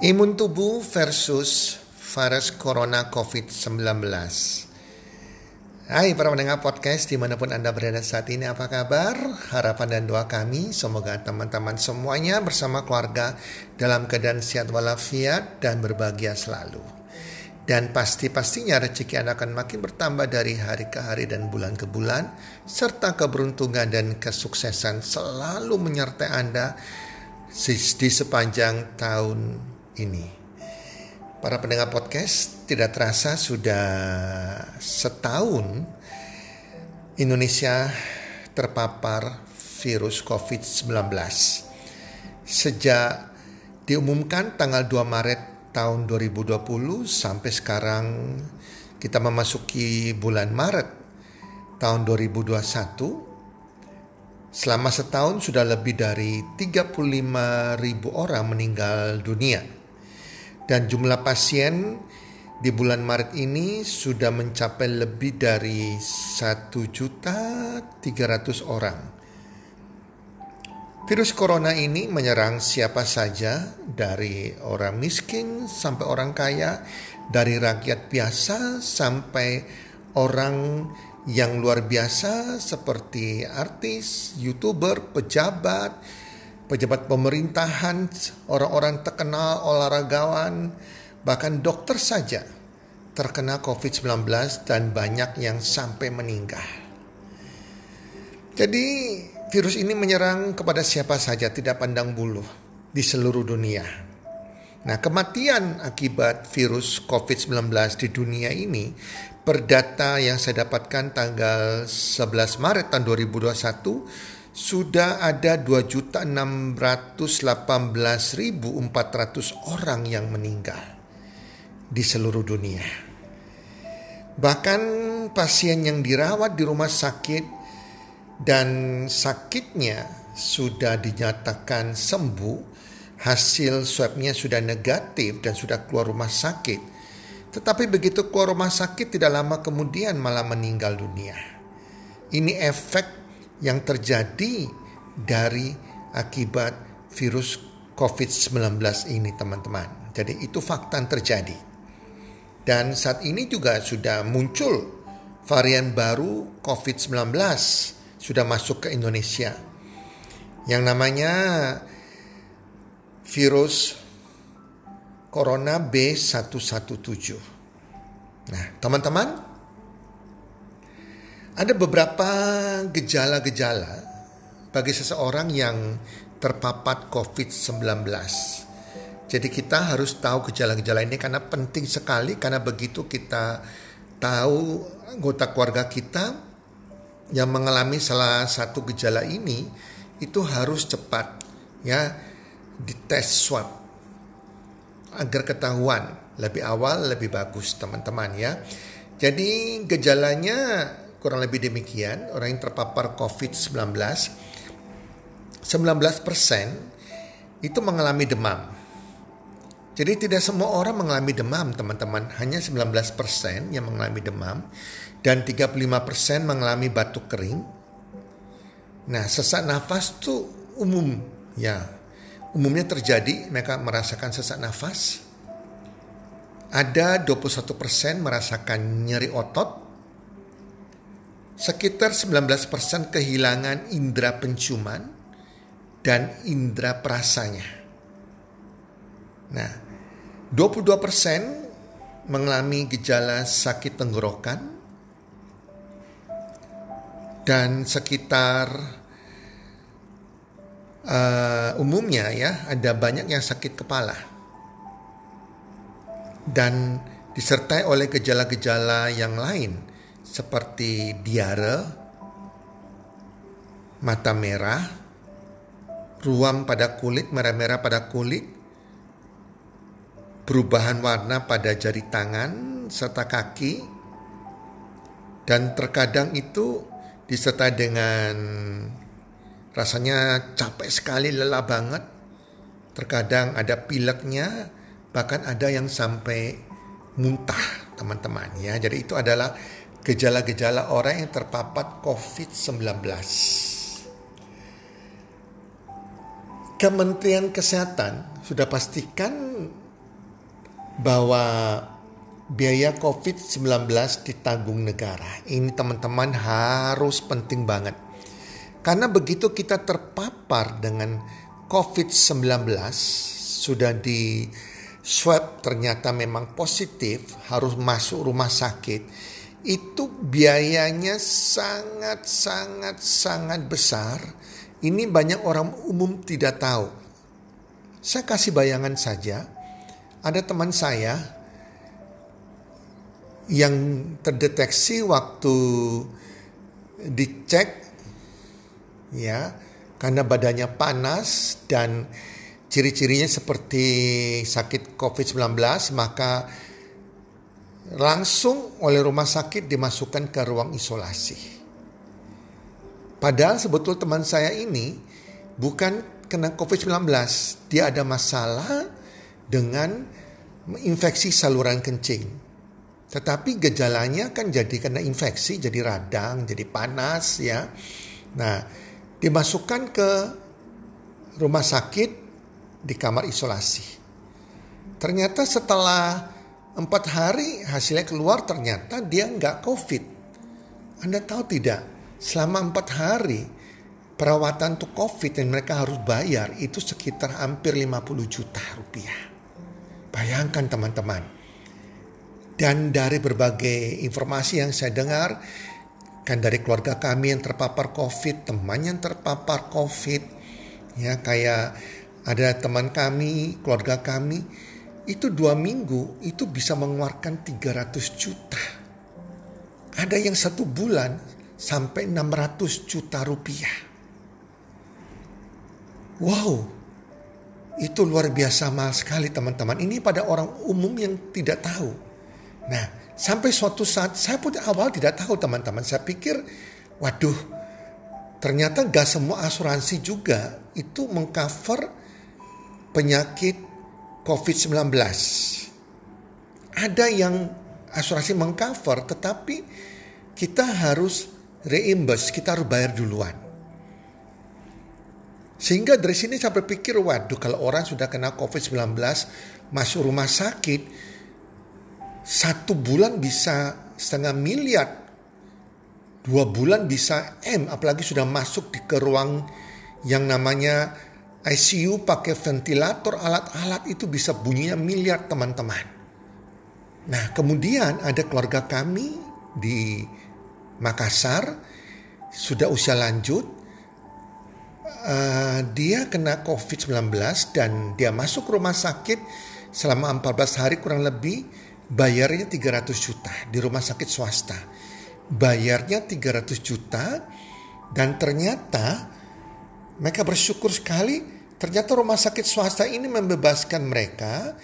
Imun tubuh versus virus corona COVID-19. Hai para pendengar podcast di mana pun Anda berada saat ini apa kabar? Harapan dan doa kami semoga teman-teman semuanya bersama keluarga dalam keadaan sehat walafiat dan berbahagia selalu. Dan pasti-pastinya rezeki Anda akan makin bertambah dari hari ke hari dan bulan ke bulan. Serta keberuntungan dan kesuksesan selalu menyertai Anda di sepanjang tahun ini. Para pendengar podcast, tidak terasa sudah setahun Indonesia terpapar virus COVID-19. Sejak diumumkan tanggal 2 Maret tahun 2020 sampai sekarang kita memasuki bulan Maret tahun 2021 Selama setahun sudah lebih dari 35 ribu orang meninggal dunia. Dan jumlah pasien di bulan Maret ini sudah mencapai lebih dari 1 juta 300 orang. Virus corona ini menyerang siapa saja dari orang miskin sampai orang kaya, dari rakyat biasa sampai orang yang luar biasa seperti artis, youtuber, pejabat, pejabat pemerintahan, orang-orang terkenal, olahragawan, bahkan dokter saja terkena COVID-19 dan banyak yang sampai meninggal. Jadi virus ini menyerang kepada siapa saja tidak pandang bulu di seluruh dunia. Nah, kematian akibat virus COVID-19 di dunia ini per data yang saya dapatkan tanggal 11 Maret tahun 2021 sudah ada 2.618.400 orang yang meninggal di seluruh dunia. Bahkan pasien yang dirawat di rumah sakit dan sakitnya sudah dinyatakan sembuh, hasil swabnya sudah negatif dan sudah keluar rumah sakit tetapi begitu keluar rumah sakit tidak lama kemudian malah meninggal dunia. Ini efek yang terjadi dari akibat virus COVID-19 ini teman-teman. Jadi itu fakta yang terjadi. Dan saat ini juga sudah muncul varian baru COVID-19 sudah masuk ke Indonesia. Yang namanya virus Corona B117. Nah, teman-teman, ada beberapa gejala-gejala bagi seseorang yang terpapar COVID-19. Jadi kita harus tahu gejala-gejala ini karena penting sekali karena begitu kita tahu anggota keluarga kita yang mengalami salah satu gejala ini itu harus cepat ya dites swab agar ketahuan lebih awal lebih bagus teman-teman ya. Jadi gejalanya kurang lebih demikian orang yang terpapar COVID-19 19% itu mengalami demam. Jadi tidak semua orang mengalami demam teman-teman, hanya 19% yang mengalami demam dan 35% mengalami batuk kering. Nah, sesak nafas tuh umum ya umumnya terjadi mereka merasakan sesak nafas. Ada 21% merasakan nyeri otot. Sekitar 19% kehilangan indera penciuman dan indera perasanya. Nah, 22% mengalami gejala sakit tenggorokan dan sekitar uh, umumnya ya ada banyak yang sakit kepala dan disertai oleh gejala-gejala yang lain seperti diare, mata merah, ruam pada kulit, merah-merah pada kulit, perubahan warna pada jari tangan serta kaki, dan terkadang itu disertai dengan Rasanya capek sekali, lelah banget. Terkadang ada pileknya, bahkan ada yang sampai muntah, teman-teman ya. Jadi itu adalah gejala-gejala orang yang terpapar COVID-19. Kementerian Kesehatan sudah pastikan bahwa biaya COVID-19 ditanggung negara. Ini teman-teman harus penting banget. Karena begitu kita terpapar dengan COVID-19 sudah di swab ternyata memang positif harus masuk rumah sakit itu biayanya sangat sangat sangat besar. Ini banyak orang umum tidak tahu. Saya kasih bayangan saja. Ada teman saya yang terdeteksi waktu dicek ya karena badannya panas dan ciri-cirinya seperti sakit COVID-19 maka langsung oleh rumah sakit dimasukkan ke ruang isolasi. Padahal sebetul teman saya ini bukan kena COVID-19, dia ada masalah dengan infeksi saluran kencing. Tetapi gejalanya kan jadi kena infeksi, jadi radang, jadi panas ya. Nah, dimasukkan ke rumah sakit di kamar isolasi. Ternyata setelah empat hari hasilnya keluar ternyata dia nggak COVID. Anda tahu tidak? Selama empat hari perawatan untuk COVID yang mereka harus bayar itu sekitar hampir 50 juta rupiah. Bayangkan teman-teman dan dari berbagai informasi yang saya dengar, kan dari keluarga kami yang terpapar COVID, teman yang terpapar COVID, ya kayak ada teman kami, keluarga kami, itu dua minggu itu bisa mengeluarkan 300 juta. Ada yang satu bulan sampai 600 juta rupiah. Wow, itu luar biasa mahal sekali teman-teman. Ini pada orang umum yang tidak tahu. Nah, sampai suatu saat saya pun awal tidak tahu teman-teman. Saya pikir, waduh, ternyata gak semua asuransi juga itu mengcover penyakit COVID-19. Ada yang asuransi mengcover, tetapi kita harus reimburse, kita harus bayar duluan. Sehingga dari sini saya berpikir, waduh kalau orang sudah kena COVID-19 masuk rumah sakit, satu bulan bisa setengah miliar, dua bulan bisa M, apalagi sudah masuk di ke ruang yang namanya ICU pakai ventilator, alat-alat itu bisa bunyinya miliar teman-teman. Nah kemudian ada keluarga kami di Makassar, sudah usia lanjut, uh, dia kena COVID-19 dan dia masuk rumah sakit selama 14 hari kurang lebih bayarnya 300 juta di rumah sakit swasta. Bayarnya 300 juta dan ternyata mereka bersyukur sekali ternyata rumah sakit swasta ini membebaskan mereka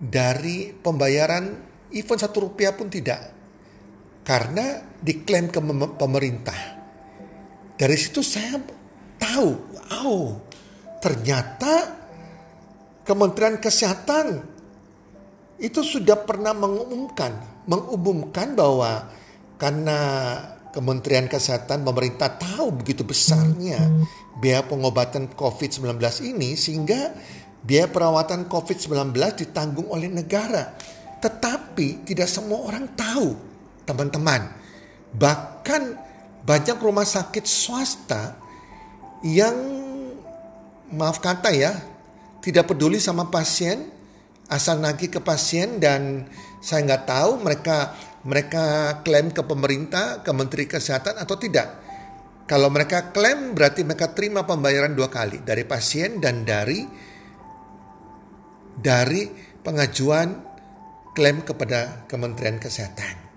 dari pembayaran even satu rupiah pun tidak karena diklaim ke pemerintah. Dari situ saya tahu, oh ternyata Kementerian Kesehatan itu sudah pernah mengumumkan, mengumumkan bahwa karena Kementerian Kesehatan pemerintah tahu begitu besarnya biaya pengobatan COVID-19 ini sehingga biaya perawatan COVID-19 ditanggung oleh negara. Tetapi tidak semua orang tahu, teman-teman. Bahkan banyak rumah sakit swasta yang maaf kata ya, tidak peduli sama pasien, asal nagih ke pasien dan saya nggak tahu mereka mereka klaim ke pemerintah, ke Menteri Kesehatan atau tidak. Kalau mereka klaim berarti mereka terima pembayaran dua kali dari pasien dan dari dari pengajuan klaim kepada Kementerian Kesehatan.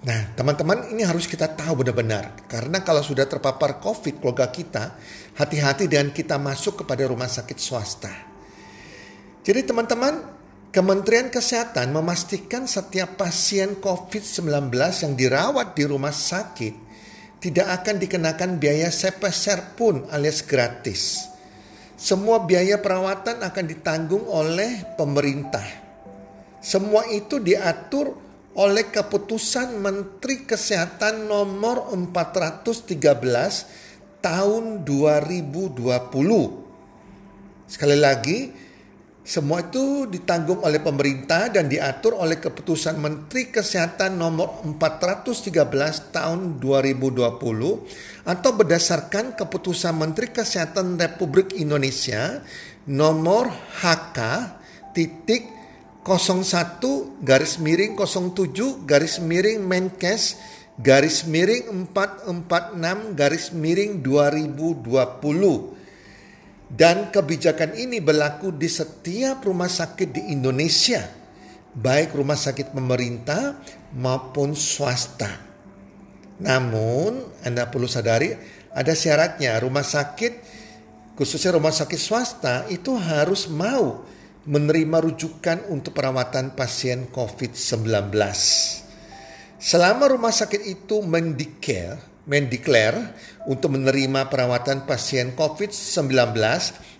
Nah, teman-teman ini harus kita tahu benar-benar karena kalau sudah terpapar COVID keluarga kita, hati-hati dengan kita masuk kepada rumah sakit swasta. Jadi teman-teman, Kementerian Kesehatan memastikan setiap pasien COVID-19 yang dirawat di rumah sakit tidak akan dikenakan biaya sepeser pun alias gratis. Semua biaya perawatan akan ditanggung oleh pemerintah. Semua itu diatur oleh keputusan Menteri Kesehatan nomor 413 tahun 2020. Sekali lagi, Semua itu ditanggung oleh pemerintah dan diatur oleh keputusan Menteri Kesehatan nomor 413 tahun 2020 atau berdasarkan keputusan Menteri Kesehatan Republik Indonesia nomor HK titik 01 garis miring 07 garis miring Menkes garis miring 446 garis miring 2020 dan kebijakan ini berlaku di setiap rumah sakit di Indonesia, baik rumah sakit pemerintah maupun swasta. Namun, Anda perlu sadari ada syaratnya rumah sakit khususnya rumah sakit swasta itu harus mau menerima rujukan untuk perawatan pasien COVID-19. Selama rumah sakit itu mendikir mendeklar untuk menerima perawatan pasien COVID-19,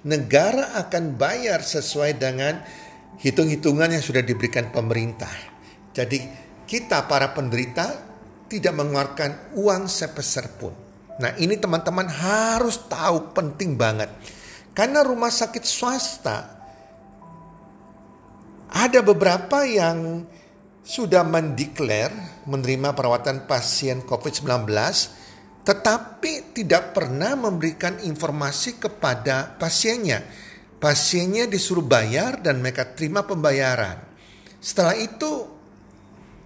negara akan bayar sesuai dengan hitung-hitungan yang sudah diberikan pemerintah. Jadi kita para penderita tidak mengeluarkan uang sepeser pun. Nah ini teman-teman harus tahu penting banget. Karena rumah sakit swasta ada beberapa yang sudah mendeklar menerima perawatan pasien COVID-19 tetapi tidak pernah memberikan informasi kepada pasiennya. Pasiennya disuruh bayar dan mereka terima pembayaran. Setelah itu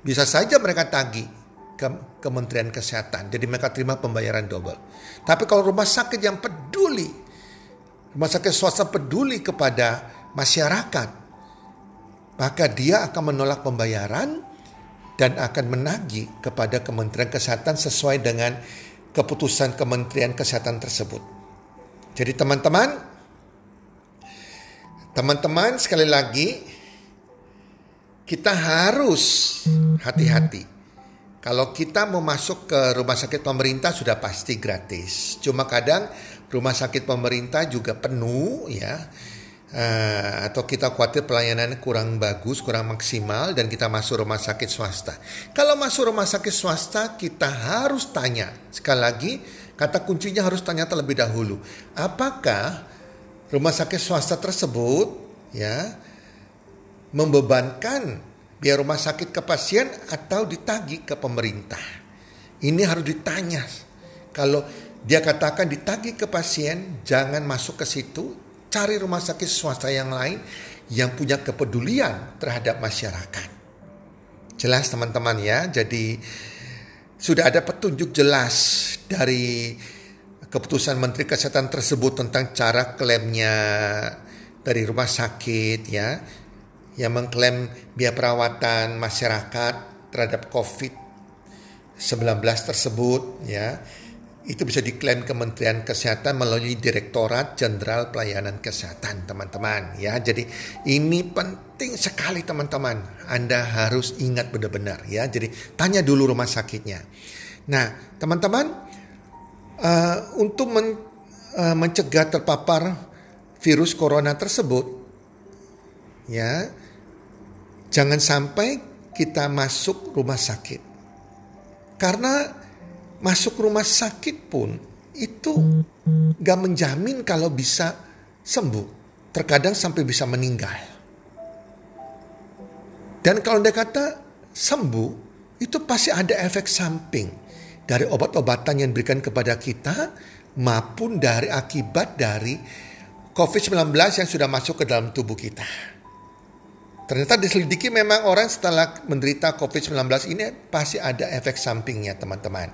bisa saja mereka tagih ke Kementerian Kesehatan. Jadi mereka terima pembayaran double. Tapi kalau rumah sakit yang peduli, rumah sakit swasta peduli kepada masyarakat, maka dia akan menolak pembayaran dan akan menagih kepada Kementerian Kesehatan sesuai dengan keputusan Kementerian Kesehatan tersebut. Jadi teman-teman, teman-teman sekali lagi kita harus hati-hati. Kalau kita mau masuk ke rumah sakit pemerintah sudah pasti gratis. Cuma kadang rumah sakit pemerintah juga penuh ya uh, atau kita khawatir pelayanan kurang bagus, kurang maksimal dan kita masuk rumah sakit swasta. Kalau masuk rumah sakit swasta kita harus tanya. Sekali lagi, kata kuncinya harus tanya terlebih dahulu. Apakah rumah sakit swasta tersebut ya membebankan biaya rumah sakit ke pasien atau ditagih ke pemerintah? Ini harus ditanya. Kalau dia katakan ditagih ke pasien, jangan masuk ke situ, cari rumah sakit swasta yang lain yang punya kepedulian terhadap masyarakat. Jelas teman-teman ya, jadi sudah ada petunjuk jelas dari keputusan Menteri Kesehatan tersebut tentang cara klaimnya dari rumah sakit ya. Yang mengklaim biaya perawatan masyarakat terhadap COVID-19 tersebut ya itu bisa diklaim Kementerian Kesehatan melalui Direktorat Jenderal Pelayanan Kesehatan, teman-teman. Ya, jadi ini penting sekali, teman-teman. Anda harus ingat benar-benar, ya. Jadi tanya dulu rumah sakitnya. Nah, teman-teman, uh, untuk men, uh, mencegah terpapar virus corona tersebut, ya, jangan sampai kita masuk rumah sakit, karena masuk rumah sakit pun itu gak menjamin kalau bisa sembuh. Terkadang sampai bisa meninggal. Dan kalau dia kata sembuh, itu pasti ada efek samping dari obat-obatan yang diberikan kepada kita maupun dari akibat dari COVID-19 yang sudah masuk ke dalam tubuh kita. Ternyata diselidiki memang orang setelah menderita COVID-19 ini pasti ada efek sampingnya teman-teman.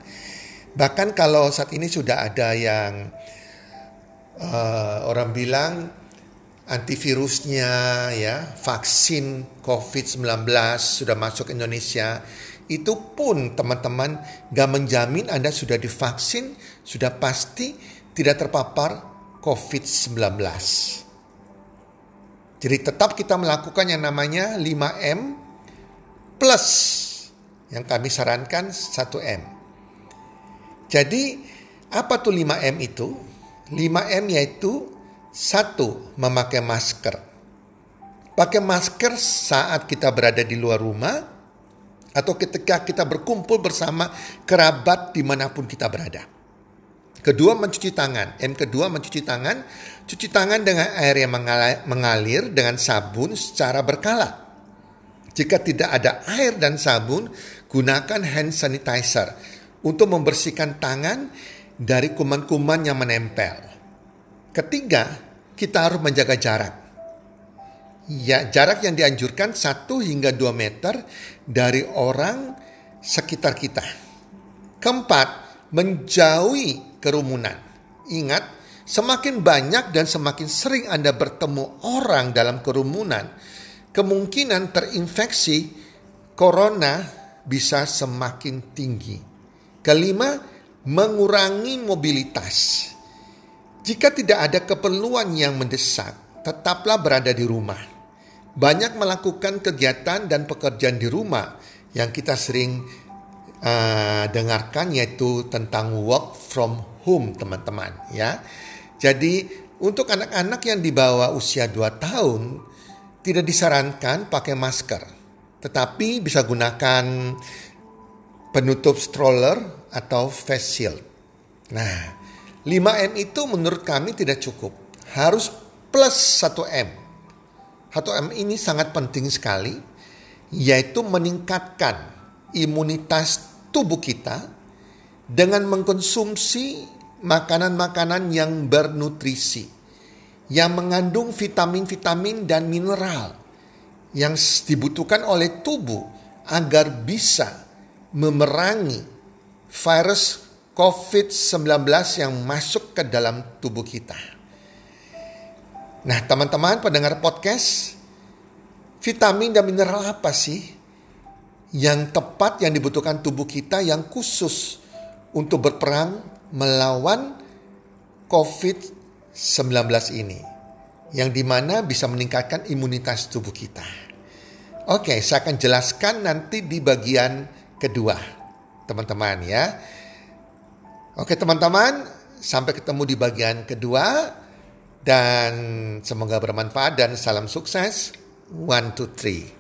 Bahkan kalau saat ini sudah ada yang uh, orang bilang antivirusnya ya, vaksin COVID-19 sudah masuk Indonesia, itu pun teman-teman gak menjamin Anda sudah divaksin, sudah pasti tidak terpapar COVID-19. Jadi tetap kita melakukan yang namanya 5M plus yang kami sarankan 1M. Jadi apa tuh 5M itu? 5M yaitu satu memakai masker. Pakai masker saat kita berada di luar rumah atau ketika kita berkumpul bersama kerabat di mana pun kita berada. Kedua mencuci tangan. M kedua mencuci tangan. Cuci tangan dengan air yang mengalir dengan sabun secara berkala. Jika tidak ada air dan sabun, gunakan hand sanitizer untuk membersihkan tangan dari kuman-kuman yang menempel. Ketiga, kita harus menjaga jarak. Ya, jarak yang dianjurkan 1 hingga 2 meter dari orang sekitar kita. Keempat, menjauhi kerumunan. Ingat, semakin banyak dan semakin sering Anda bertemu orang dalam kerumunan, kemungkinan terinfeksi corona bisa semakin tinggi. Kelima, mengurangi mobilitas. Jika tidak ada keperluan yang mendesak, tetaplah berada di rumah. Banyak melakukan kegiatan dan pekerjaan di rumah yang kita sering uh, dengarkan yaitu tentang work from home, teman-teman, ya. Jadi, untuk anak-anak yang di bawah usia 2 tahun, tidak disarankan pakai masker, tetapi bisa gunakan penutup stroller atau face shield. Nah, 5M itu menurut kami tidak cukup. Harus plus 1M. 1M ini sangat penting sekali, yaitu meningkatkan imunitas tubuh kita dengan mengkonsumsi makanan-makanan yang bernutrisi yang mengandung vitamin-vitamin dan mineral yang dibutuhkan oleh tubuh agar bisa memerangi virus COVID-19 yang masuk ke dalam tubuh kita. Nah, teman-teman pendengar podcast, vitamin dan mineral apa sih yang tepat yang dibutuhkan tubuh kita yang khusus untuk berperang melawan COVID-19? 19 ini yang di mana bisa meningkatkan imunitas tubuh kita. Oke, saya akan jelaskan nanti di bagian kedua, teman-teman ya. Oke, teman-teman, sampai ketemu di bagian kedua dan semoga bermanfaat dan salam sukses. One, two, three.